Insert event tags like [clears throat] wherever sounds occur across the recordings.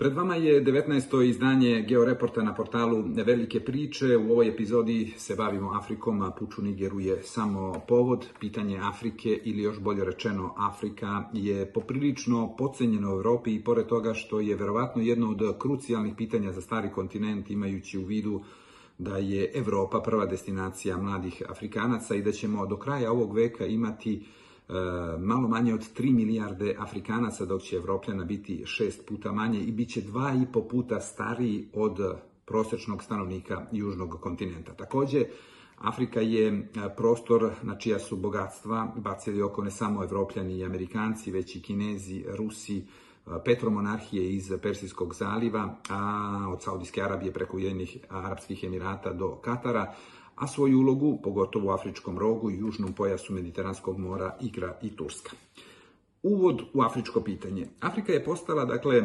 Pred vama je 19. izdanje Georeporta na portalu Velike priče. U ovoj epizodi se bavimo Afrikom, a Puču Nigeru je samo povod. Pitanje Afrike, ili još bolje rečeno Afrika, je poprilično pocenjeno u Europi i pored toga što je verovatno jedno od krucijalnih pitanja za stari kontinent, imajući u vidu da je Evropa prva destinacija mladih Afrikanaca i da ćemo do kraja ovog veka imati malo manje od 3 milijarde Afrikanaca, dok će Evropljana biti šest puta manje i bit će dva i po puta stariji od prosječnog stanovnika južnog kontinenta. Takođe, Afrika je e, prostor na čija su bogatstva bacili oko ne samo Evropljani i Amerikanci, već i Kinezi, Rusi, e, petromonarhije iz Persijskog zaliva, a od Saudijske Arabije preko Ujedinih Arabskih Emirata do Katara, a svoju ulogu, pogotovo u Afričkom rogu i južnom pojasu Mediteranskog mora, igra i Turska. Uvod u afričko pitanje. Afrika je postala, dakle,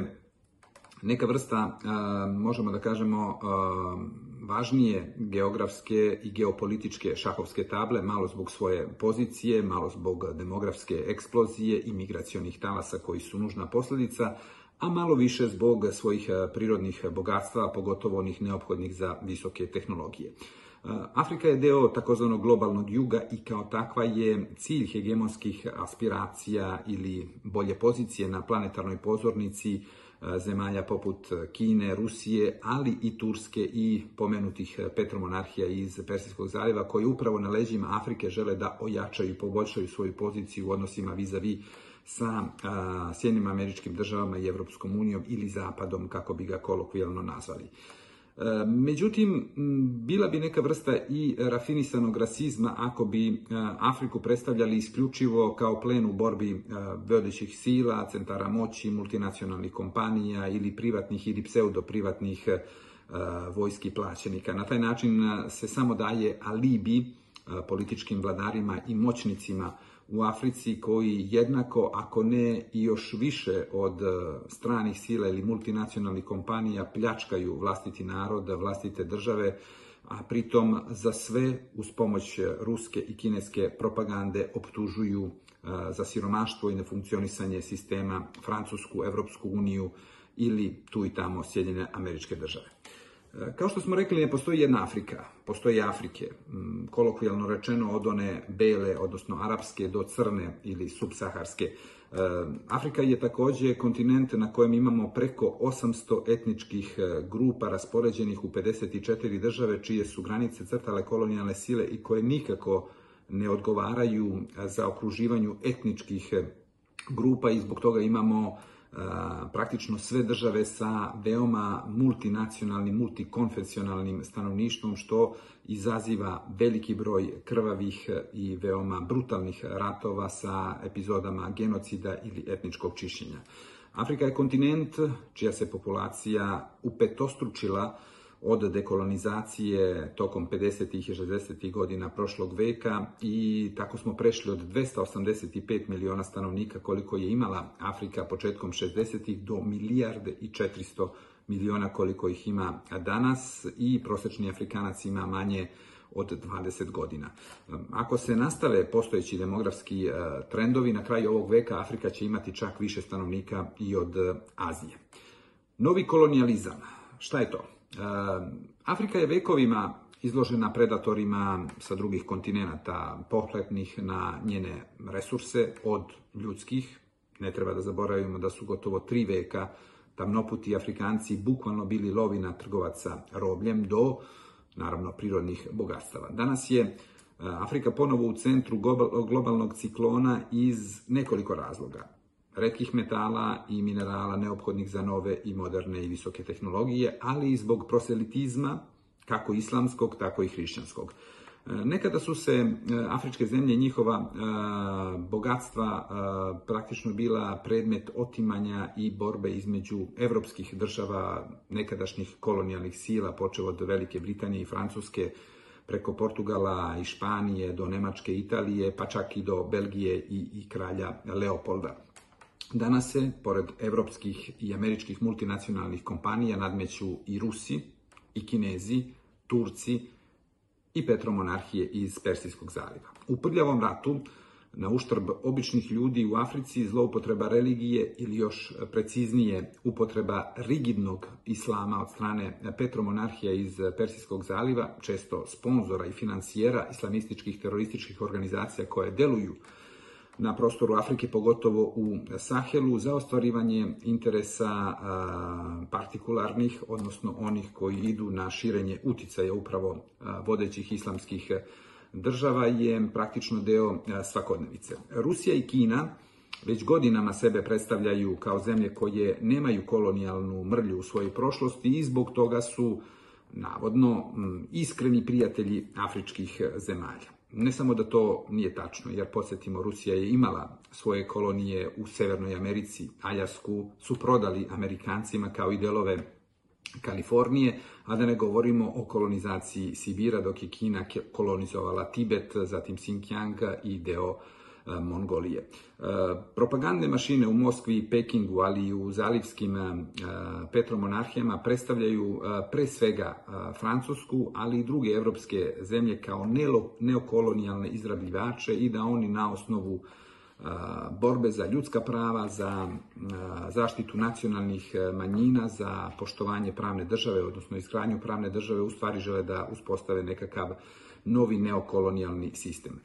neka vrsta, možemo da kažemo, važnije geografske i geopolitičke šahovske table, malo zbog svoje pozicije, malo zbog demografske eksplozije i migracionih talasa koji su nužna posledica, a malo više zbog svojih prirodnih bogatstva, pogotovo onih neophodnih za visoke tehnologije. Afrika je deo takozvanog globalnog juga i kao takva je cilj hegemonskih aspiracija ili bolje pozicije na planetarnoj pozornici zemalja poput Kine, Rusije, ali i Turske i pomenutih petromonarhija iz Persijskog zaljeva koji upravo na leđima Afrike žele da ojačaju i poboljšaju svoju poziciju u odnosima vis-a-vis sa Sjedinim američkim državama i Evropskom unijom ili Zapadom, kako bi ga kolokvijalno nazvali. Međutim, bila bi neka vrsta i rafinisanog rasizma ako bi e, Afriku predstavljali isključivo kao plen u borbi e, vodećih sila, centara moći, multinacionalnih kompanija ili privatnih ili pseudoprivatnih e, vojski plaćenika. Na taj način se samo daje alibi političkim vladarima i moćnicima u Africi koji jednako, ako ne i još više od e, stranih sila ili multinacionalnih kompanija pljačkaju vlastiti narod, vlastite države, a pritom za sve uz pomoć ruske i kineske propagande optužuju e, za siromaštvo i nefunkcionisanje sistema Francusku, Evropsku uniju ili tu i tamo Sjedinjene američke države. Kao što smo rekli, ne postoji jedna Afrika, postoji Afrike, kolokvijalno rečeno od one bele, odnosno arapske, do crne ili subsaharske. E, Afrika je takođe kontinent na kojem imamo preko 800 etničkih e, grupa raspoređenih u 54 države, čije su granice crtale kolonijalne sile i koje nikako ne odgovaraju za okruživanju etničkih e, grupa i zbog toga imamo praktično sve države sa veoma multinacionalnim, multikonfesionalnim stanovništvom, što izaziva veliki broj krvavih i veoma brutalnih ratova sa epizodama genocida ili etničkog čišćenja. Afrika je kontinent čija se populacija upetostručila od dekolonizacije tokom 50. i 60. godina prošlog veka i tako smo prešli od 285 miliona stanovnika koliko je imala Afrika početkom 60. do milijarde i 400 miliona koliko ih ima danas i prosečni Afrikanac ima manje od 20 godina. Ako se nastave postojeći demografski e, trendovi, na kraju ovog veka Afrika će imati čak više stanovnika i od Azije. Novi kolonijalizam, šta je to? Afrika je vekovima izložena predatorima sa drugih kontinenta, pohlepnih na njene resurse od ljudskih. Ne treba da zaboravimo da su gotovo tri veka tamnoputi Afrikanci bukvalno bili lovina trgovaca robljem do, naravno, prirodnih bogatstava. Danas je Afrika ponovo u centru globalnog ciklona iz nekoliko razloga redkih metala i minerala neophodnih za nove i moderne i visoke tehnologije, ali i zbog proselitizma, kako islamskog, tako i hrišćanskog. E, nekada su se e, afričke zemlje i njihova e, bogatstva praktično bila predmet otimanja i borbe između evropskih država, nekadašnjih kolonijalnih sila, počeo od Velike Britanije i Francuske, preko Portugala i Španije do Nemačke, Italije, pa čak i do Belgije i, i kralja Leopolda. Danas se, pored evropskih i američkih multinacionalnih kompanija, nadmeću i Rusi, i Kinezi, Turci i petromonarhije iz Persijskog zaliva. U prljavom ratu na uštrb običnih ljudi u Africi, zloupotreba religije ili još preciznije upotreba rigidnog islama od strane petromonarhija iz Persijskog zaliva, često sponzora i financijera islamističkih terorističkih organizacija koje deluju na prostoru Afrike, pogotovo u Sahelu, za ostvarivanje interesa partikularnih, odnosno onih koji idu na širenje uticaja upravo vodećih islamskih država je praktično deo svakodnevice. Rusija i Kina već godinama sebe predstavljaju kao zemlje koje nemaju kolonijalnu mrlju u svojoj prošlosti i zbog toga su navodno iskreni prijatelji afričkih zemalja. Ne samo da to nije tačno, jer podsjetimo, Rusija je imala svoje kolonije u Severnoj Americi, Aljasku su prodali Amerikancima kao i delove Kalifornije, a da ne govorimo o kolonizaciji Sibira, dok je Kina kolonizovala Tibet, zatim Xinjiang i deo Mongolije. E, propagandne mašine u Moskvi i Pekingu, ali i u zalivskim e, petromonarhijama predstavljaju pre svega Francusku, ali i druge evropske zemlje kao neokolonijalne izrabljivače i da oni na osnovu borbe za ljudska prava, za zaštitu nacionalnih manjina, za poštovanje pravne države, odnosno izgradnju pravne države, u stvari žele da uspostave nekakav novi neokolonijalni sistem.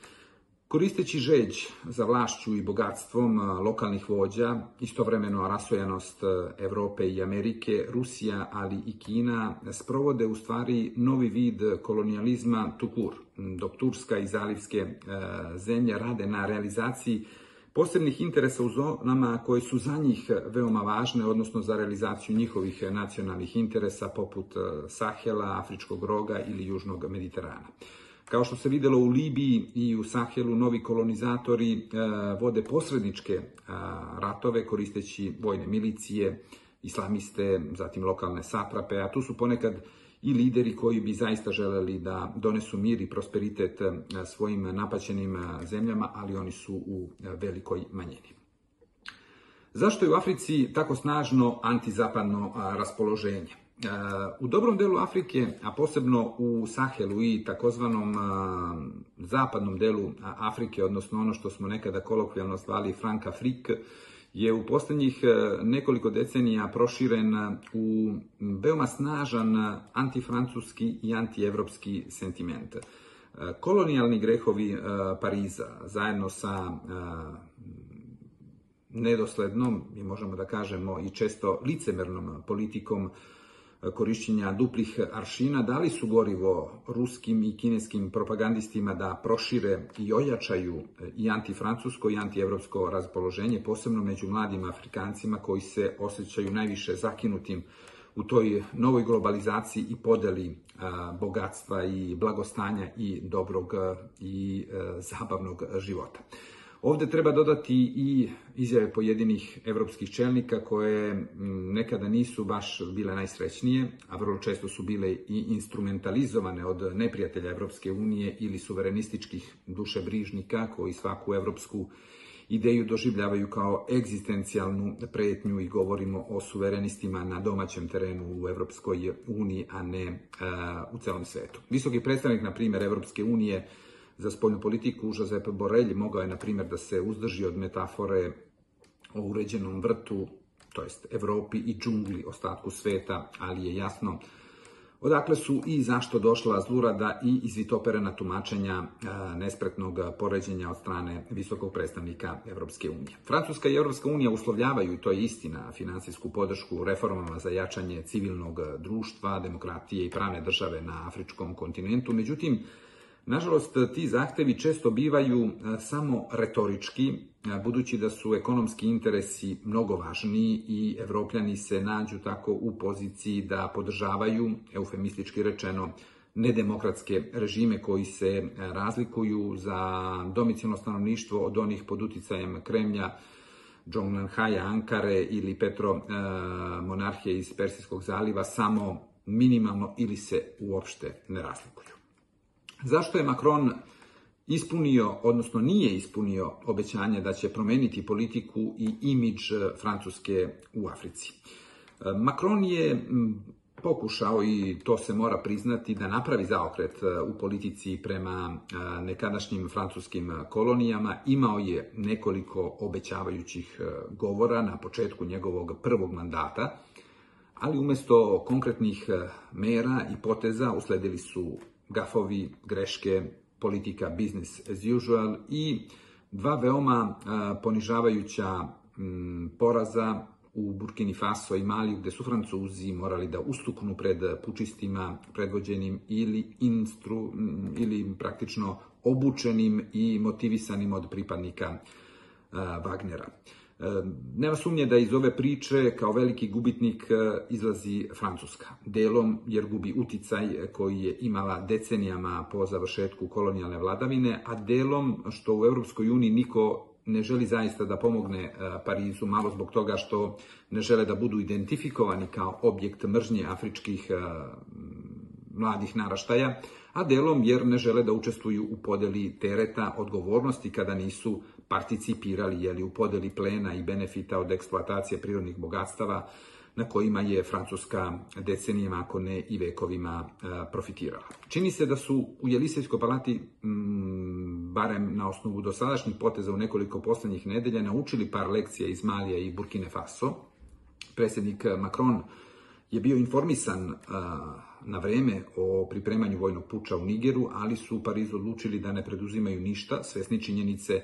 Koristeći žeđ za vlašću i bogatstvom lokalnih vođa, istovremeno rasojanost Evrope i Amerike, Rusija, ali i Kina sprovode u stvari novi vid kolonijalizma tukur, dok Turska i zalivske zemlje rade na realizaciji posebnih interesa u zonama koje su za njih veoma važne, odnosno za realizaciju njihovih nacionalnih interesa poput Sahela, Afričkog roga ili Južnog Mediterana. Kao što se videlo u Libiji i u Sahelu, novi kolonizatori e, vode posredničke e, ratove koristeći vojne milicije, islamiste, zatim lokalne saprape, a tu su ponekad i lideri koji bi zaista želeli da donesu mir i prosperitet e, svojim napaćenim zemljama, ali oni su u velikoj manjini. Zašto je u Africi tako snažno antizapadno raspoloženje? U dobrom delu Afrike, a posebno u Sahelu i takozvanom zapadnom delu Afrike, odnosno ono što smo nekada kolokvijalno zvali Frank Afrik, je u posljednjih nekoliko decenija proširen u veoma snažan antifrancuski i antievropski sentiment. Kolonijalni grehovi Pariza, zajedno sa nedoslednom, mi možemo da kažemo i često licemernom politikom korišćenja duplih aršina dali su gorivo ruskim i kineskim propagandistima da prošire i ojačaju i antifrancusko i antievropsko raspoloženje, posebno među mladim Afrikancima koji se osjećaju najviše zakinutim u toj novoj globalizaciji i podeli bogatstva i blagostanja i dobrog i e, zabavnog života. Ovde treba dodati i izjave pojedinih evropskih čelnika koje nekada nisu baš bile najsrećnije, a vrlo često su bile i instrumentalizovane od neprijatelja Evropske unije ili suverenističkih dušebrižnika koji svaku evropsku ideju doživljavaju kao egzistencijalnu pretnju i govorimo o suverenistima na domaćem terenu u Evropskoj uniji, a ne u celom svetu. Visoki predstavnik, na primjer, Evropske unije, za spoljnu politiku Josep Borelli mogao je, na primjer, da se uzdrži od metafore o uređenom vrtu, to jest Evropi i džungli ostatku sveta, ali je jasno odakle su i zašto došla zlurada i izvitoperena tumačenja nespretnog poređenja od strane visokog predstavnika Evropske unije. Francuska i Evropska unija uslovljavaju, i to je istina, finansijsku podršku reformama za jačanje civilnog društva, demokratije i pravne države na afričkom kontinentu, međutim, Nažalost, ti zahtevi često bivaju e, samo retorički, e, budući da su ekonomski interesi mnogo važniji i evropljani se nađu tako u poziciji da podržavaju, eufemistički rečeno, nedemokratske režime koji se e, razlikuju za domicilno stanovništvo od onih pod uticajem Kremlja, Džongnanhaja, Ankare ili Petro monarhije iz Persijskog zaliva samo minimalno ili se uopšte ne razlikuju. Zašto je Macron ispunio, odnosno nije ispunio obećanje da će promeniti politiku i imidž Francuske u Africi? Macron je pokušao i to se mora priznati da napravi zaokret e, u politici prema e, nekadašnjim francuskim kolonijama. Imao je nekoliko obećavajućih e, govora na početku njegovog prvog mandata, ali umesto konkretnih mera i poteza usledili su gafovi, greške, politika business as usual i dva veoma ponižavajuća poraza u Burkini Faso i Maliju, gde su Francuzi morali da ustuknu pred pučistima predvođenim ili, instru, ili praktično obučenim i motivisanim od pripadnika Wagnera. Nema sumnje da iz ove priče kao veliki gubitnik izlazi Francuska. Delom jer gubi uticaj koji je imala decenijama po završetku kolonijalne vladavine, a delom što u Evropskoj uniji niko ne želi zaista da pomogne e, Parizu, malo zbog toga što ne žele da budu identifikovani kao objekt mržnje afričkih e, mladih naraštaja, a delom jer ne žele da učestvuju u podeli tereta odgovornosti kada nisu participirali jeli, u podeli plena i benefita od eksploatacije prirodnih bogatstava, na kojima je Francuska decenijama, ako ne i vekovima, e, profitirala. Čini se da su u Jelisejskoj palati, barem na osnovu dosadašnjih poteza u nekoliko poslednjih nedelja, naučili par lekcija iz Malija i Burkine Faso. Predsjednik Macron je bio informisan e, na vreme o pripremanju vojnog puča u Nigeru, ali su u Parizu odlučili da ne preduzimaju ništa, svesni činjenice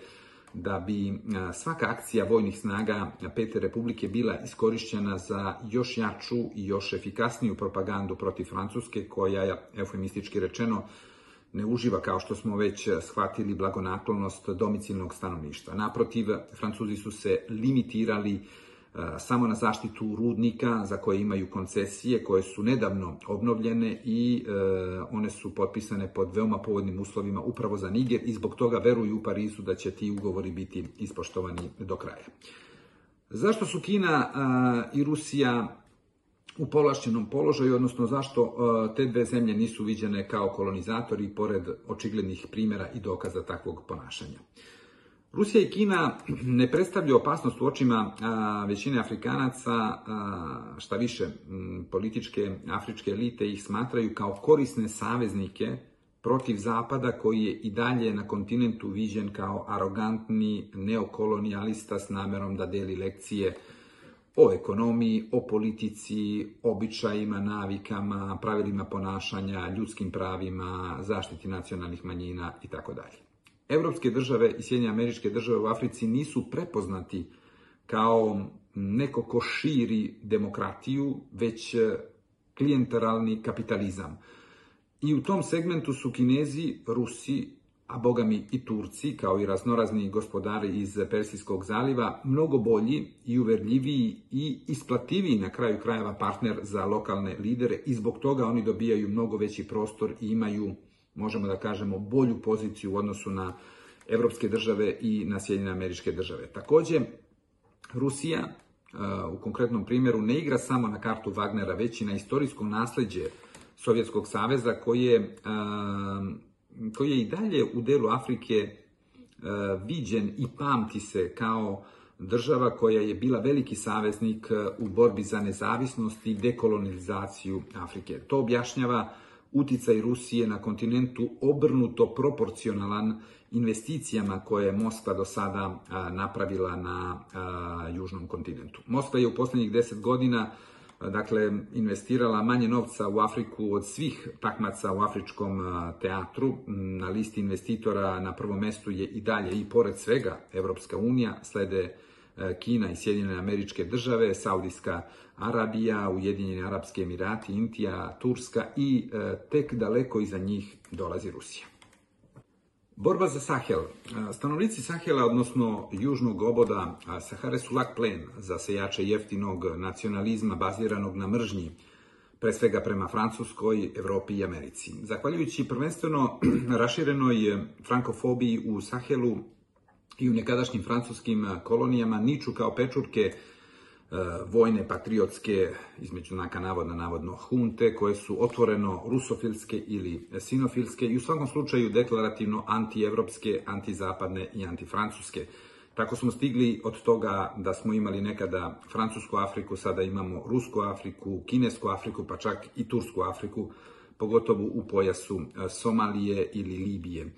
da bi svaka akcija vojnih snaga Pete Republike bila iskorišćena za još jaču i još efikasniju propagandu protiv Francuske, koja je, eufemistički rečeno, ne uživa, kao što smo već shvatili, blagonaklonost domicilnog stanovništva. Naprotiv, Francuzi su se limitirali samo na zaštitu rudnika za koje imaju koncesije koje su nedavno obnovljene i e, one su potpisane pod veoma povodnim uslovima upravo za Niger i zbog toga veruju u Parizu da će ti ugovori biti ispoštovani do kraja. Zašto su Kina i Rusija u polašćenom položaju, odnosno zašto te dve zemlje nisu viđene kao kolonizatori pored očiglednih primjera i dokaza takvog ponašanja? Rusija i Kina ne predstavljaju opasnost u očima većine Afrikanaca, šta više, političke afričke elite ih smatraju kao korisne saveznike protiv Zapada koji je i dalje na kontinentu viđen kao arogantni neokolonijalista s namerom da deli lekcije o ekonomiji, o politici, običajima, navikama, pravilima ponašanja, ljudskim pravima, zaštiti nacionalnih manjina i tako dalje. Evropske države i Sjedinje američke države u Africi nisu prepoznati kao neko ko širi demokratiju, već e, klijenteralni kapitalizam. I u tom segmentu su Kinezi, Rusi, a bogami i Turci, kao i raznorazni gospodari iz Persijskog zaliva, mnogo bolji i uverljiviji i isplativiji na kraju krajeva partner za lokalne lidere i zbog toga oni dobijaju mnogo veći prostor i imaju možemo da kažemo, bolju poziciju u odnosu na evropske države i na Sjedinjene američke države. Takođe, Rusija uh, u konkretnom primjeru ne igra samo na kartu Wagnera, već i na istorijsko nasledđe Sovjetskog saveza koji je, uh, koji je i dalje u delu Afrike uh, viđen i pamti se kao država koja je bila veliki saveznik u borbi za nezavisnost i dekolonizaciju Afrike. To objašnjava uticaj Rusije na kontinentu obrnuto proporcionalan investicijama koje je Moskva do sada napravila na južnom kontinentu. Moskva je u poslednjih deset godina dakle, investirala manje novca u Afriku od svih takmaca u afričkom teatru. Na listi investitora na prvom mestu je i dalje i pored svega Evropska unija, slede Kina i Sjedinjene američke države, Saudijska Arabija, Ujedinjeni Arapski Emirati, Indija, Turska i e, tek daleko iza njih dolazi Rusija. Borba za Sahel. E, stanovnici Sahela, odnosno južnog oboda Sahare su lak plen za sejače jeftinog nacionalizma baziranog na mržnji, pre svega prema Francuskoj, Evropi i Americi. Zahvaljujući prvenstveno [clears throat] raširenoj frankofobiji u Sahelu, i u nekadašnjim francuskim kolonijama niču kao pečurke vojne, patriotske, između znaka navodna, navodno hunte, koje su otvoreno rusofilske ili sinofilske i u svakom slučaju deklarativno antievropske, antizapadne i antifrancuske. Tako smo stigli od toga da smo imali nekada Francusku Afriku, sada imamo Rusku Afriku, Kinesku Afriku, pa čak i Tursku Afriku, pogotovo u pojasu Somalije ili Libije.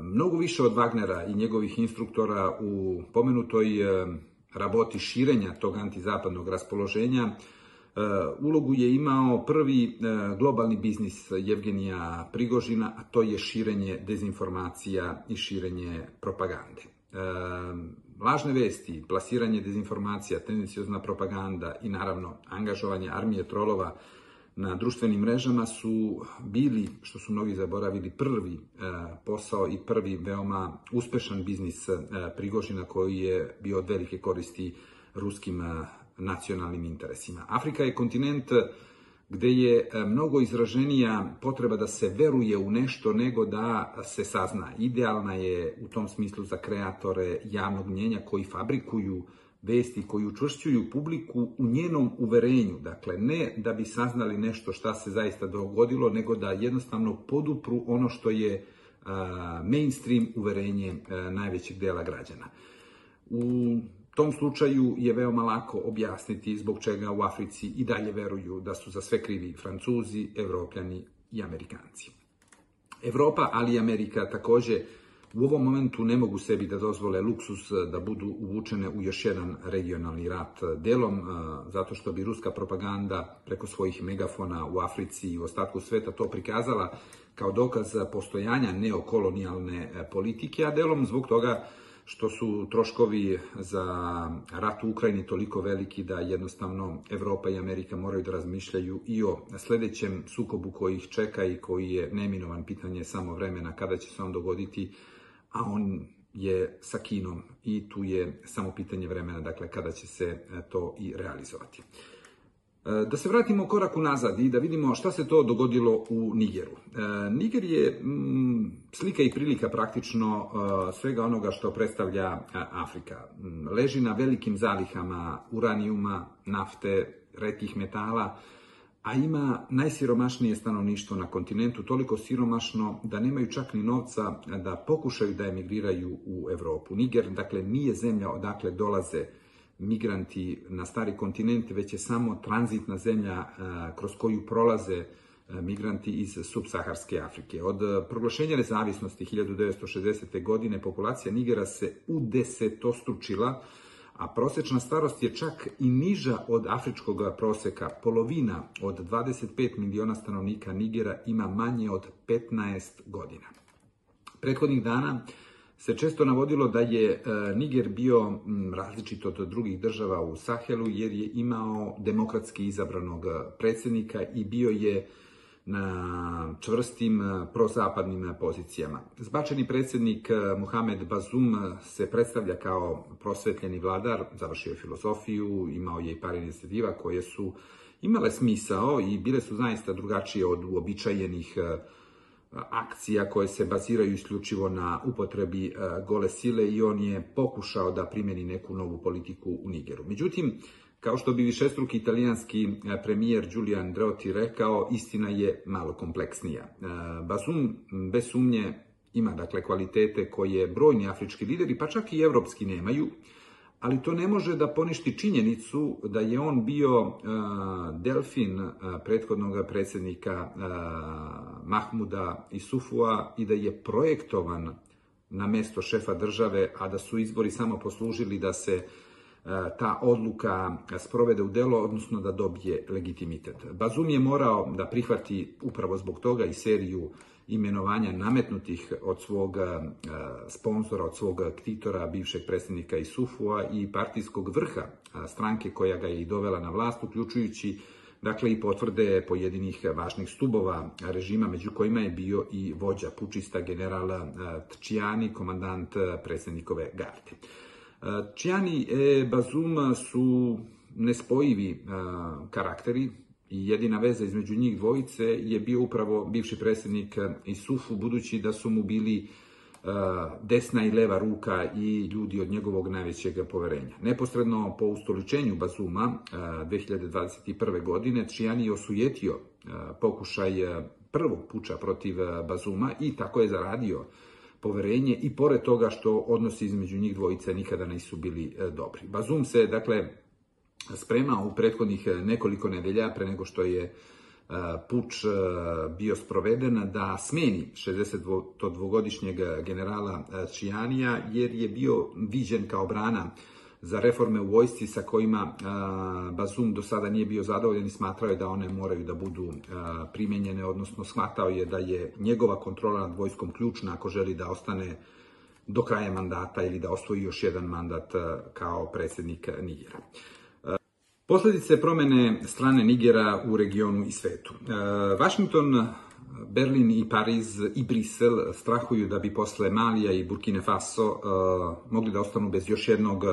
Mnogo više od Wagnera i njegovih instruktora u pomenutoj raboti širenja tog antizapadnog raspoloženja ulogu je imao prvi globalni biznis Jevgenija Prigožina, a to je širenje dezinformacija i širenje propagande. Lažne vesti, plasiranje dezinformacija, tendencijozna propaganda i naravno angažovanje armije trolova na društvenim mrežama su bili, što su mnogi zaboravili, prvi posao i prvi veoma uspešan biznis Prigožina koji je bio od velike koristi ruskim nacionalnim interesima. Afrika je kontinent gde je mnogo izraženija potreba da se veruje u nešto nego da se sazna. Idealna je u tom smislu za kreatore javnog mnjenja koji fabrikuju vesti, koji učvršćuju publiku u njenom uverenju. Dakle, ne da bi saznali nešto šta se zaista dogodilo, nego da jednostavno podupru ono što je mainstream uverenje najvećeg dela građana. U tom slučaju je veoma lako objasniti zbog čega u Africi i dalje veruju da su za sve krivi Francuzi, Evropljani i Amerikanci. Evropa, ali i Amerika takođe u ovom momentu ne mogu sebi da dozvole luksus da budu uvučene u još jedan regionalni rat delom, zato što bi ruska propaganda preko svojih megafona u Africi i u ostatku sveta to prikazala kao dokaz postojanja neokolonijalne politike, a delom zbog toga što su troškovi za rat u Ukrajini toliko veliki da jednostavno Evropa i Amerika moraju da razmišljaju i o sledećem sukobu koji ih čeka i koji je neminovan pitanje samo vremena kada će se on dogoditi, a on je sa Kinom i tu je samo pitanje vremena, dakle kada će se to i realizovati. Da se vratimo korak unazad i da vidimo šta se to dogodilo u Nigeru. Niger je mm, slika i prilika praktično svega onoga što predstavlja Afrika. Leži na velikim zalihama uranijuma, nafte, redkih metala, a ima najsiromašnije stanovništvo na kontinentu, toliko siromašno da nemaju čak ni novca da pokušaju da emigriraju u Evropu. Niger, dakle, nije zemlja odakle dolaze migranti na stari kontinent, već je samo tranzitna zemlja kroz koju prolaze migranti iz subsaharske Afrike. Od proglašenja nezavisnosti 1960. godine populacija Nigera se udesetostručila, a prosečna starost je čak i niža od afričkog proseka. Polovina od 25 miliona stanovnika Nigera ima manje od 15 godina. Prethodnih dana se često navodilo da je Niger bio različit od drugih država u Sahelu jer je imao demokratski izabranog predsednika i bio je na čvrstim prozapadnim pozicijama. Zbačeni predsednik Mohamed Bazum se predstavlja kao prosvetljeni vladar, završio je filozofiju, imao je i par inicijativa koje su imale smisao i bile su zaista drugačije od uobičajenih akcija koje se baziraju isključivo na upotrebi gole sile i on je pokušao da primeni neku novu politiku u Nigeru. Međutim, kao što bi višestruki italijanski premijer Giulio Andreotti rekao, istina je malo kompleksnija. Bazum, bez sumnje, ima dakle kvalitete koje brojni afrički lideri, pa čak i evropski nemaju, ali to ne može da poništi činjenicu da je on bio delfin prethodnog predsednika Mahmuda Isufua i da je projektovan na mesto šefa države, a da su izbori samo poslužili da se ta odluka sprovede u delo, odnosno da dobije legitimitet. Bazum je morao da prihvati upravo zbog toga i seriju imenovanja nametnutih od svog sponzora, od svog ktitora, bivšeg predsednika Isufua i partijskog vrha stranke koja ga je i dovela na vlast, uključujući dakle i potvrde pojedinih važnih stubova režima, među kojima je bio i vođa pučista generala Tčiani, komandant predsednikove garde. Čiani i Bazum su nespojivi karakteri, i jedina veza između njih dvojice je bio upravo bivši predsednik Isufu, budući da su mu bili desna i leva ruka i ljudi od njegovog najvećeg poverenja. Neposredno po ustoličenju Bazuma 2021. godine Čijani je osujetio pokušaj prvog puča protiv Bazuma i tako je zaradio poverenje i pored toga što odnosi između njih dvojice nikada nisu bili dobri. Bazum se, dakle, spremao u prethodnih nekoliko nedelja pre nego što je puč bio sproveden da smeni 62-godišnjeg generala Čijanija jer je bio viđen kao brana za reforme u vojsci sa kojima Bazum do sada nije bio zadovoljan i smatrao je da one moraju da budu primenjene, odnosno shvatao je da je njegova kontrola nad vojskom ključna ako želi da ostane do kraja mandata ili da osvoji još jedan mandat kao predsednik Nigera. Posledice promene strane Nigera u regionu i svetu. Washington, Berlin i Pariz i Brisel strahuju da bi posle Malija i Burkine Faso mogli da ostanu bez još jednog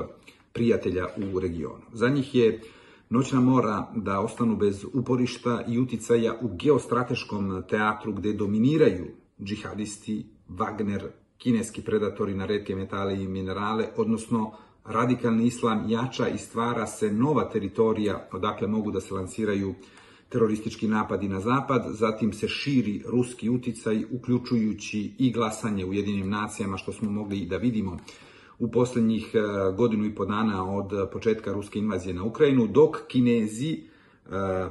prijatelja u regionu. Za njih je noćna mora da ostanu bez uporišta i uticaja u geostrateškom teatru gde dominiraju džihadisti, Wagner, kineski predatori na redke metale i minerale, odnosno radikalni islam jača i stvara se nova teritorija odakle mogu da se lansiraju teroristički napadi na zapad, zatim se širi ruski uticaj, uključujući i glasanje u jedinim nacijama, što smo mogli i da vidimo u poslednjih e, godinu i po dana od početka ruske invazije na Ukrajinu, dok Kinezi e,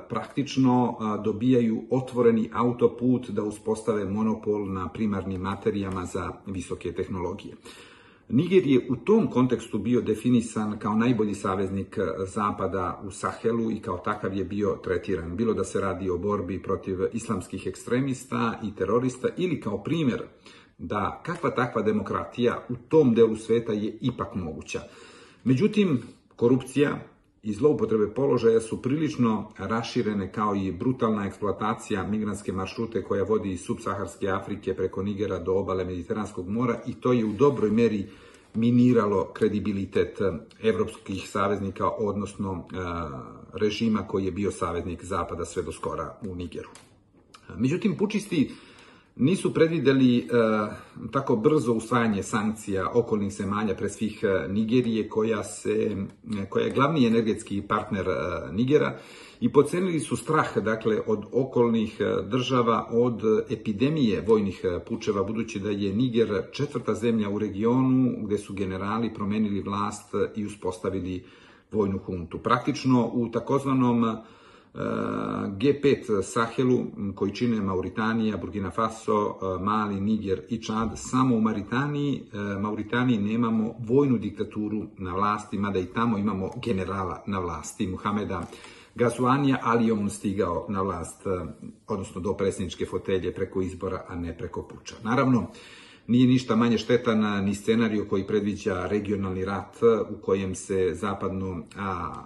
praktično e, dobijaju otvoreni autoput da uspostave monopol na primarnim materijama za visoke tehnologije. Niger je u tom kontekstu bio definisan kao najbolji saveznik Zapada u Sahelu i kao takav je bio tretiran. Bilo da se radi o borbi protiv islamskih ekstremista i terorista ili kao primer da kakva takva demokratija u tom delu sveta je ipak moguća. Međutim, korupcija i zloupotrebe položaja su prilično raširene kao i brutalna eksploatacija migranske maršrute koja vodi iz subsaharske Afrike preko Nigera do obale Mediteranskog mora i to je u dobroj meri miniralo kredibilitet evropskih saveznika, odnosno e, režima koji je bio saveznik Zapada sve do skora u Nigeru. Međutim, pučisti nisu predvideli e, tako brzo usvajanje sankcija okolnih zemalja, pre svih e, Nigerije, koja, se, koja je glavni energetski partner e, Nigera, i pocenili su strah dakle, od okolnih e, država, od epidemije vojnih e, pučeva, budući da je Niger četvrta zemlja u regionu gde su generali promenili vlast i uspostavili vojnu huntu. Praktično u takozvanom G5 Sahelu, koji čine Mauritanija, Burkina Faso, Mali, Niger i Čad, samo u Mauritaniji, Mauritaniji nemamo vojnu diktaturu na vlasti, mada i tamo imamo generala na vlasti, Muhameda Gazuanija, ali on stigao na vlast, odnosno do predsjedničke fotelje preko izbora, a ne preko puča. Naravno, Nije ništa manje štetan ni scenariju koji predviđa regionalni rat u kojem se zapadno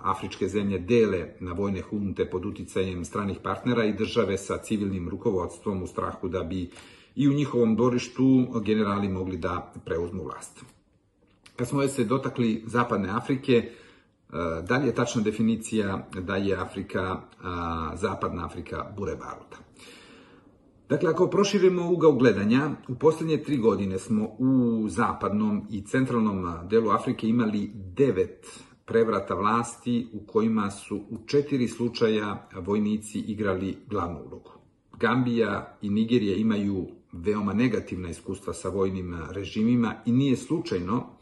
afričke zemlje dele na vojne hunte pod uticajem stranih partnera i države sa civilnim rukovodstvom u strahu da bi i u njihovom dorištu generali mogli da preuzmu vlast. Kad smo se dotakli zapadne Afrike, da li je tačna definicija da je Afrika, zapadna Afrika bure baruta? Dakle, ako proširimo ugao gledanja, u poslednje tri godine smo u zapadnom i centralnom delu Afrike imali devet prevrata vlasti u kojima su u četiri slučaja vojnici igrali glavnu ulogu. Gambija i Nigerija imaju veoma negativna iskustva sa vojnim režimima i nije slučajno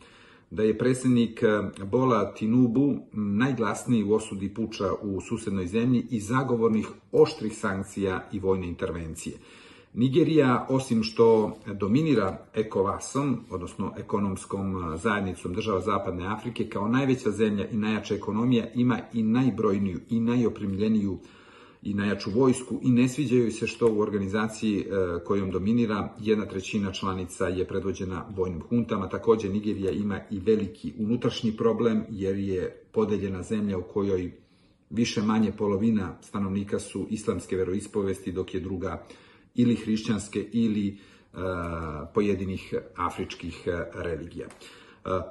da je predsednik Bola Tinubu najglasniji u osudi puča u susednoj zemlji i zagovornih oštrih sankcija i vojne intervencije. Nigerija, osim što dominira ECOWAS-om, odnosno ekonomskom zajednicom država Zapadne Afrike, kao najveća zemlja i najjača ekonomija, ima i najbrojniju i najopremljeniju i najjaču vojsku i ne sviđaju se što u organizaciji e, kojom dominira jedna trećina članica je predvođena vojnim huntama. Takođe, Nigerija ima i veliki unutrašnji problem jer je podeljena zemlja u kojoj više manje polovina stanovnika su islamske veroispovesti, dok je druga ili hrišćanske ili e, pojedinih afričkih e, religija.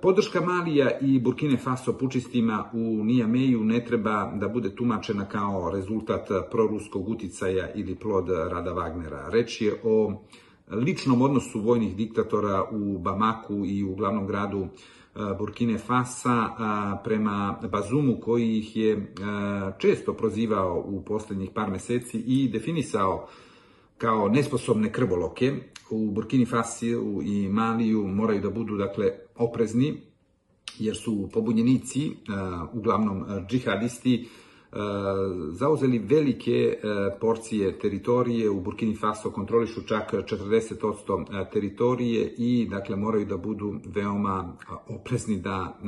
Podrška Malija i Burkine Faso pučistima u Nijameju ne treba da bude tumačena kao rezultat proruskog uticaja ili plod rada Wagnera. Reč je o ličnom odnosu vojnih diktatora u Bamaku i u glavnom gradu Burkine Fasa prema Bazumu koji ih je često prozivao u poslednjih par meseci i definisao kao nesposobne krvoloke. U Burkini Fasu i Maliju moraju da budu dakle oprezni jer su pobunjenici, uglavnom džihadisti, zauzeli velike porcije teritorije, u Burkini Faso kontrolišu čak 40% teritorije i dakle moraju da budu veoma oprezni da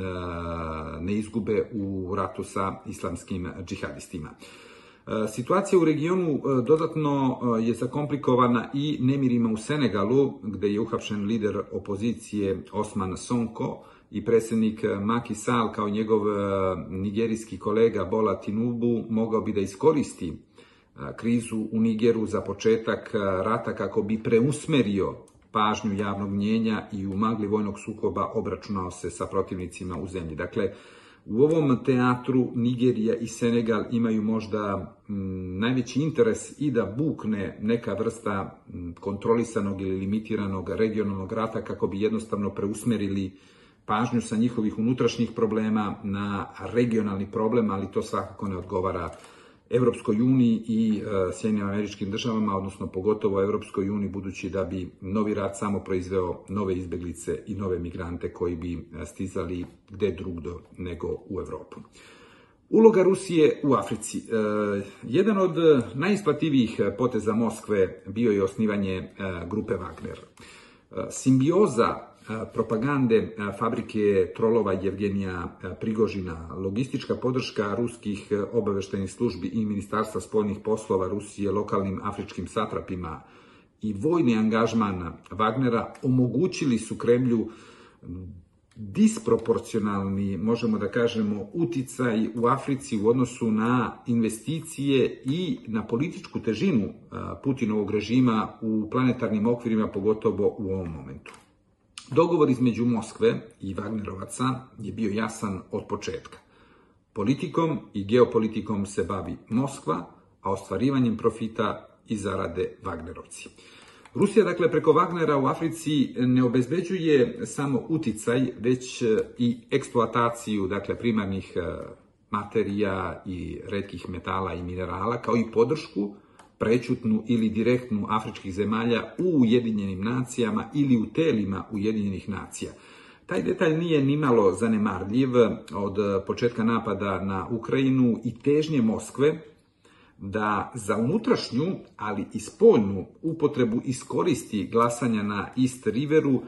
ne izgube u ratu sa islamskim džihadistima. Situacija u regionu dodatno je zakomplikovana i nemirima u Senegalu, gde je uhapšen lider opozicije Osman Sonko, i predsednik Maki Sal kao njegov nigerijski kolega Bola Tinubu mogao bi da iskoristi krizu u Nigeru za početak rata kako bi preusmerio pažnju javnog mnjenja i u magli vojnog sukoba obračunao se sa protivnicima u zemlji. Dakle, u ovom teatru Nigerija i Senegal imaju možda m, najveći interes i da bukne neka vrsta m, kontrolisanog ili limitiranog regionalnog rata kako bi jednostavno preusmerili pažnju sa njihovih unutrašnjih problema na regionalni problem, ali to svakako ne odgovara Evropskoj uniji i e, Sjedinim američkim državama, odnosno pogotovo Evropskoj uniji, budući da bi novi rat samo proizveo nove izbeglice i nove migrante koji bi e, stizali gde drugdo nego u Evropu. Uloga Rusije u Africi. E, jedan od najisplativijih poteza Moskve bio je osnivanje grupe Wagner. Simbioza propagande fabrike trolova Jevgenija Prigožina, logistička podrška ruskih obaveštajnih službi i Ministarstva spoljnih poslova Rusije lokalnim afričkim satrapima i vojni angažman Wagnera omogućili su Kremlju disproporcionalni, možemo da kažemo, uticaj u Africi u odnosu na investicije i na političku težinu Putinovog režima u planetarnim okvirima, pogotovo u ovom momentu. Dogovor između Moskve i Wagnerovaca je bio jasan od početka. Politikom i geopolitikom se bavi Moskva, a ostvarivanjem profita i zarade Wagnerovci. Rusija, dakle, preko Wagnera u Africi ne obezbeđuje samo uticaj, već i eksploataciju, dakle, primarnih eh, materija i redkih metala i minerala, kao i podršku prećutnu ili direktnu afričkih zemalja u Ujedinjenim nacijama ili u telima Ujedinjenih nacija. Taj detalj nije nimalo zanemarljiv od početka napada na Ukrajinu i težnje Moskve da za unutrašnju, ali i spoljnu upotrebu iskoristi glasanja na East Riveru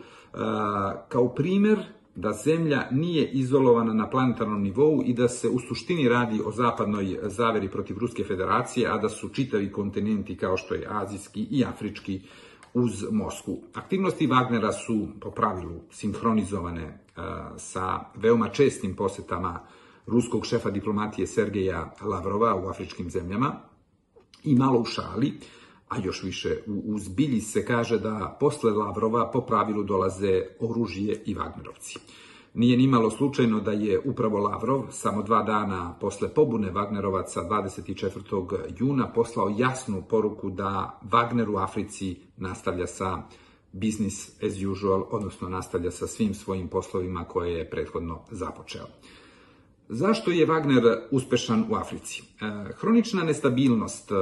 kao primer da zemlja nije izolovana na planetarnom nivou i da se u suštini radi o zapadnoj zaveri protiv Ruske federacije, a da su čitavi kontinenti kao što je azijski i afrički uz Moskvu. Aktivnosti Wagnera su po pravilu sinhronizovane sa veoma čestim posetama ruskog šefa diplomatije Sergeja Lavrova u afričkim zemljama i malo u šali, a još više u zbilji se kaže da posle Lavrova po pravilu dolaze oružje i Wagnerovci. Nije ni malo slučajno da je upravo Lavrov samo dva dana posle pobune Wagnerovaca 24. juna poslao jasnu poruku da Wagner u Africi nastavlja sa business as usual, odnosno nastavlja sa svim svojim poslovima koje je prethodno započeo. Zašto je Wagner uspešan u Africi? E, hronična nestabilnost e,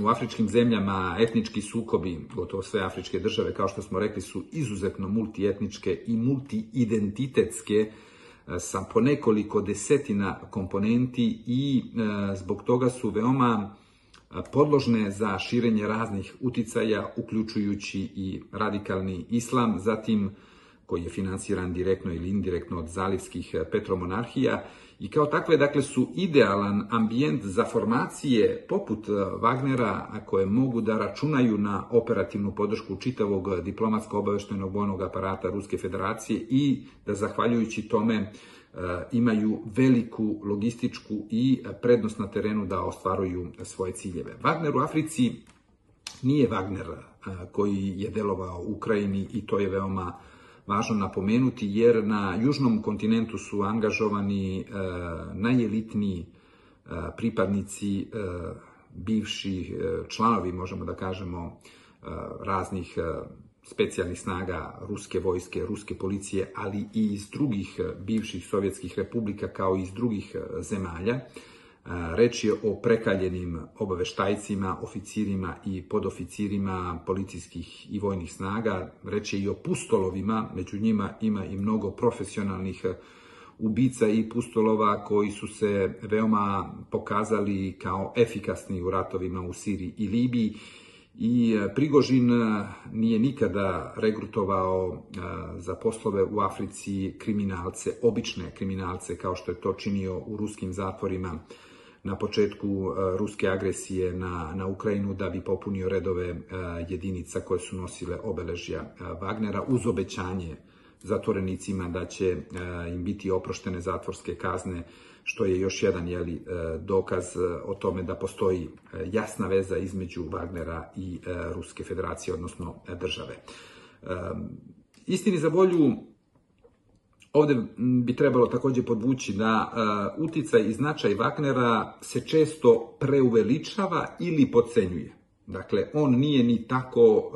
u afričkim zemljama, etnički sukobi, gotovo sve afričke države, kao što smo rekli, su izuzetno multietničke i multiidentitetske e, sa po nekoliko desetina komponenti i zbog toga su veoma podložne za širenje raznih uticaja, uključujući i radikalni islam, zatim koji je finansiran direktno ili indirektno od zalivskih petromonarhija i kao takve dakle su idealan ambijent za formacije poput e, Wagnera koje mogu da računaju na operativnu podršku čitavog diplomatsko obaveštenog vojnog aparata Ruske federacije i da zahvaljujući tome imaju veliku logističku i prednost na terenu da ostvaruju svoje ciljeve. Wagner u Africi nije Wagner koji je delovao u Ukrajini i to je veoma važno napomenuti, jer na južnom kontinentu su angažovani e, najelitniji e, pripadnici e, bivši članovi, možemo da kažemo, raznih specijalnih snaga ruske vojske, ruske policije, ali i iz drugih bivših sovjetskih republika kao i iz drugih zemalja. Reč je o prekaljenim obaveštajcima, oficirima i podoficirima policijskih i vojnih snaga. Reč je i o pustolovima, među njima ima i mnogo profesionalnih ubica i pustolova koji su se veoma pokazali kao efikasni u ratovima u Siriji i Libiji i Prigožin nije nikada regrutovao za poslove u Africi kriminalce, obične kriminalce kao što je to činio u ruskim zatvorima na početku e, ruske agresije na, na Ukrajinu da bi popunio redove e, jedinica koje su nosile obeležja e, Wagnera uz obećanje zatvorenicima da će im biti oproštene zatvorske kazne, što je još jedan jeli, dokaz o tome da postoji jasna veza između Wagnera i Ruske federacije, odnosno države. Istini za volju, Ovde bi trebalo takođe podvući da uh, uticaj i značaj Wagnera se često preuveličava ili podcenjuje. Dakle, on nije ni tako uh,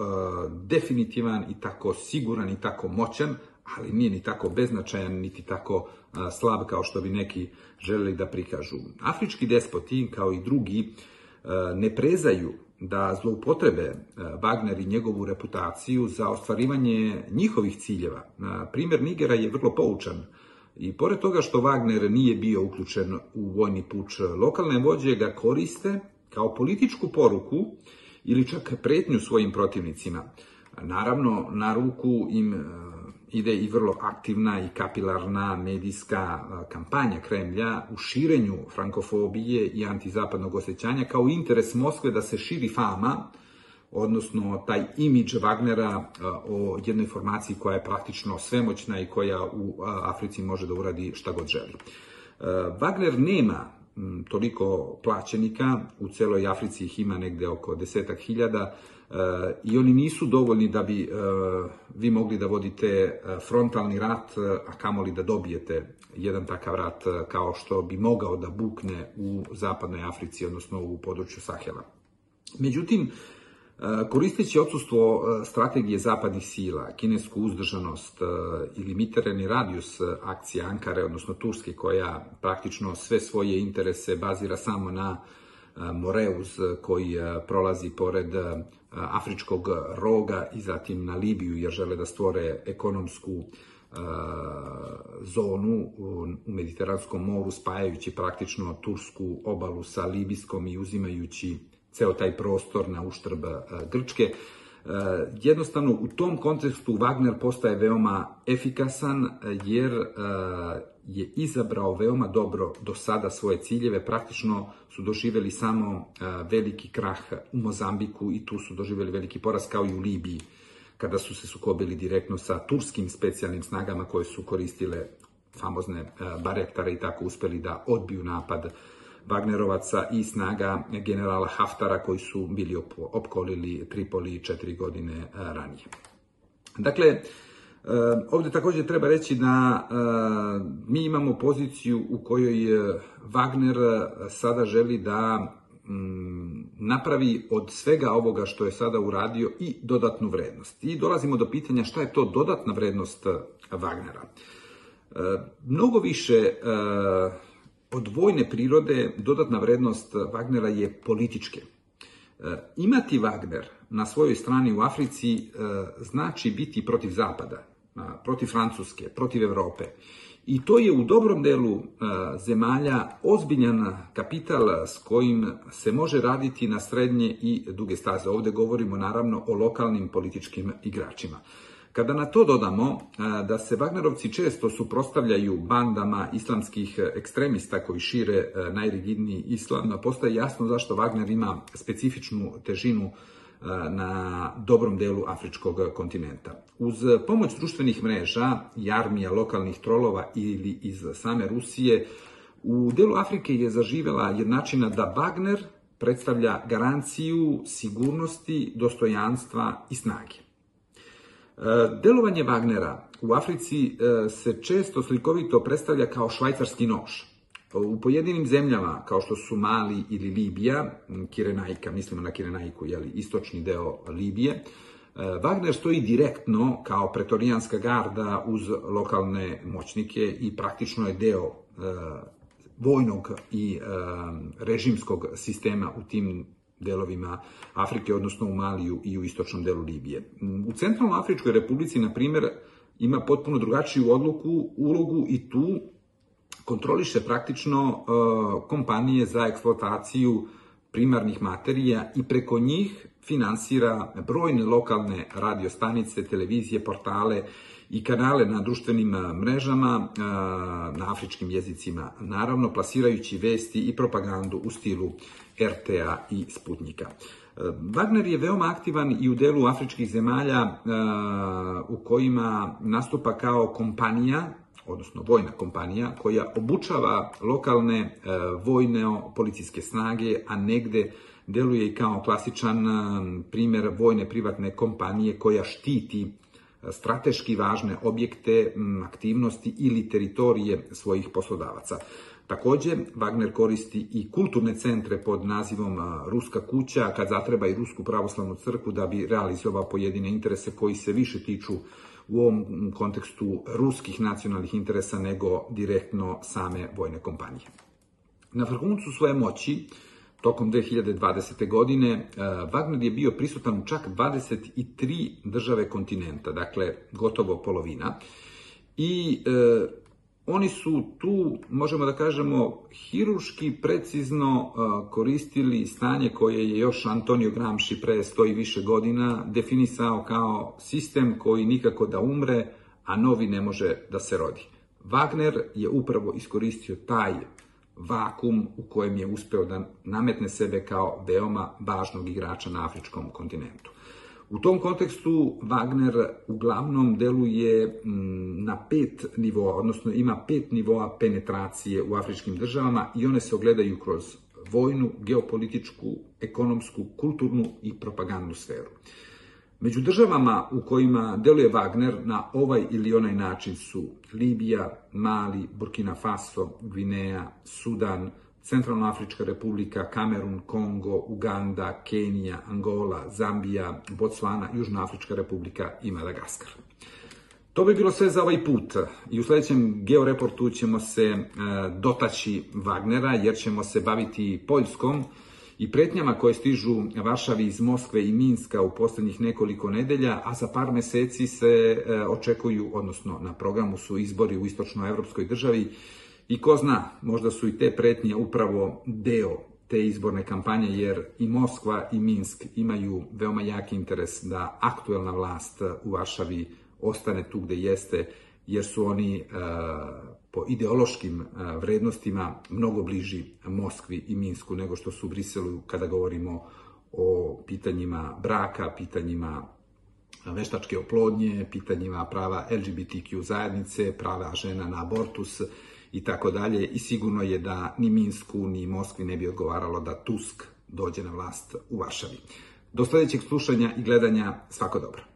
definitivan i tako siguran i tako moćan, ali nije ni tako beznačajan, niti tako uh, slab kao što bi neki želeli da prikažu. Afrički despoti, kao i drugi, ne prezaju da zloupotrebe e, Wagner i njegovu reputaciju za ostvarivanje njihovih ciljeva. Primjer Nigera je vrlo poučan i pored toga što Wagner nije bio uključen u vojni puč, lokalne vođe ga koriste kao političku poruku ili čak pretnju svojim protivnicima. Naravno, na ruku im e, ide i vrlo aktivna i kapilarna medijska kampanja Kremlja u širenju frankofobije i antizapadnog osjećanja kao interes Moskve da se širi fama, odnosno taj imidž Wagnera o jednoj formaciji koja je praktično svemoćna i koja u Africi može da uradi šta god želi. Wagner nema toliko plaćenika, u celoj Africi ih ima negde oko desetak hiljada, i oni nisu dovoljni da bi e, vi mogli da vodite e, frontalni rat, e, a kamoli da dobijete jedan takav rat kao što bi mogao da bukne u zapadnoj Africi, odnosno u području Sahela. Međutim, Koristeći odsustvo strategije zapadnih sila, kinesku uzdržanost i limitirani radijus akcije Ankare, odnosno Turske, koja praktično sve svoje interese bazira samo na Moreuz koji prolazi pored afričkog roga i zatim na Libiju jer žele da stvore ekonomsku zonu u Mediteranskom moru spajajući praktično tursku obalu sa libijskom i uzimajući ceo taj prostor na uštrb Grčke. Jednostavno, u tom kontekstu Wagner postaje veoma efikasan jer je izabrao veoma dobro do sada svoje ciljeve, praktično su doživeli samo veliki krah u Mozambiku i tu su doživeli veliki poraz kao i u Libiji, kada su se sukobili direktno sa turskim specijalnim snagama koje su koristile famozne barektare i tako uspeli da odbiju napad Wagnerovaca i snaga generala Haftara koji su bili opkolili Tripoli četiri godine ranije. Dakle, Ovde takođe treba reći da mi imamo poziciju u kojoj Wagner sada želi da mm, napravi od svega ovoga što je sada uradio i dodatnu vrednost. I dolazimo do pitanja šta je to dodatna vrednost Wagnera. Mnogo više od vojne prirode dodatna vrednost Wagnera je političke. Imati Wagner na svojoj strani u Africi znači biti protiv Zapada, protiv Francuske, protiv Evrope. I to je u dobrom delu zemalja ozbiljan kapital s kojim se može raditi na srednje i duge staze. Ovde govorimo naravno o lokalnim političkim igračima. Kada na to dodamo da se Wagnerovci često suprostavljaju bandama islamskih ekstremista koji šire najrigidniji islam, postaje jasno zašto Wagner ima specifičnu težinu na dobrom delu afričkog kontinenta. Uz pomoć društvenih mreža i armija lokalnih trolova ili iz same Rusije, u delu Afrike je zaživela jednačina da Wagner predstavlja garanciju sigurnosti, dostojanstva i snage. Delovanje Wagnera u Africi se često slikovito predstavlja kao švajcarski nož – U pojedinim zemljama, kao što su Mali ili Libija, Kirenajka, mislimo na Kirenajku, jeli, istočni deo Libije, e, Wagner stoji direktno kao pretorijanska garda uz lokalne moćnike i praktično je deo e, vojnog i režimskog sistema u tim delovima Afrike, odnosno u Maliju i u istočnom delu Libije. U Centralnoj Afričkoj republici, na primjer, ima potpuno drugačiju odluku, ulogu i tu kontroliše praktično kompanije za eksploataciju primarnih materija i preko njih finansira brojne lokalne radiostanice, televizije, portale i kanale na društvenim mrežama na afričkim jezicima, naravno plasirajući vesti i propagandu u stilu RTA i Sputnika. Wagner je veoma aktivan i u delu afričkih zemalja u kojima nastupa kao kompanija odnosno vojna kompanija, koja obučava lokalne e, vojne policijske snage, a negde deluje i kao klasičan e, primer vojne privatne kompanije koja štiti e, strateški važne objekte, aktivnosti ili teritorije svojih poslodavaca. Takođe, Wagner koristi i kulturne centre pod nazivom Ruska kuća, kad zatreba i Rusku pravoslavnu crkvu da bi realizovao pojedine interese koji se više tiču u ovom kontekstu ruskih nacionalnih interesa nego direktno same vojne kompanije. Na vrhuncu svoje moći, tokom 2020. godine, e, Wagner je bio prisutan u čak 23 države kontinenta, dakle gotovo polovina, i e, oni su tu, možemo da kažemo, hiruški precizno koristili stanje koje je još Antonio Gramsci pre sto i više godina definisao kao sistem koji nikako da umre, a novi ne može da se rodi. Wagner je upravo iskoristio taj vakum u kojem je uspeo da nametne sebe kao veoma važnog igrača na afričkom kontinentu. U tom kontekstu Wagner uglavnom deluje mm, na pet nivoa, odnosno ima pet nivoa penetracije u afričkim državama i one se ogledaju kroz vojnu, geopolitičku, ekonomsku, kulturnu i propagandnu sferu. Među državama u kojima deluje Wagner na ovaj ili onaj način su Libija, Mali, Burkina Faso, Gvineja, Sudan, Centralnoafrička republika, Kamerun, Kongo, Uganda, Kenija, Angola, Zambija, Botswana, Južnoafrička republika i Madagaskar. To bi bilo sve za ovaj put i u sledećem georeportu ćemo se e, dotaći Wagnera jer ćemo se baviti Poljskom i pretnjama koje stižu Varšavi iz Moskve i Minska u poslednjih nekoliko nedelja, a za par meseci se e, očekuju, odnosno na programu su izbori u istočnoevropskoj državi I ko zna, možda su i te pretnje upravo deo te izborne kampanje, jer i Moskva i Minsk imaju veoma jaki interes da aktuelna vlast u Varšavi ostane tu gde jeste, jer su oni e, po ideološkim e, vrednostima mnogo bliži Moskvi i Minsku nego što su u Briselu kada govorimo o pitanjima braka, pitanjima veštačke oplodnje, pitanjima prava LGBTQ zajednice, prava žena na abortus i tako dalje i sigurno je da ni Minsku ni Moskvi ne bi odgovaralo da Tusk dođe na vlast u Varšavi. Do sledećeg slušanja i gledanja svako dobro.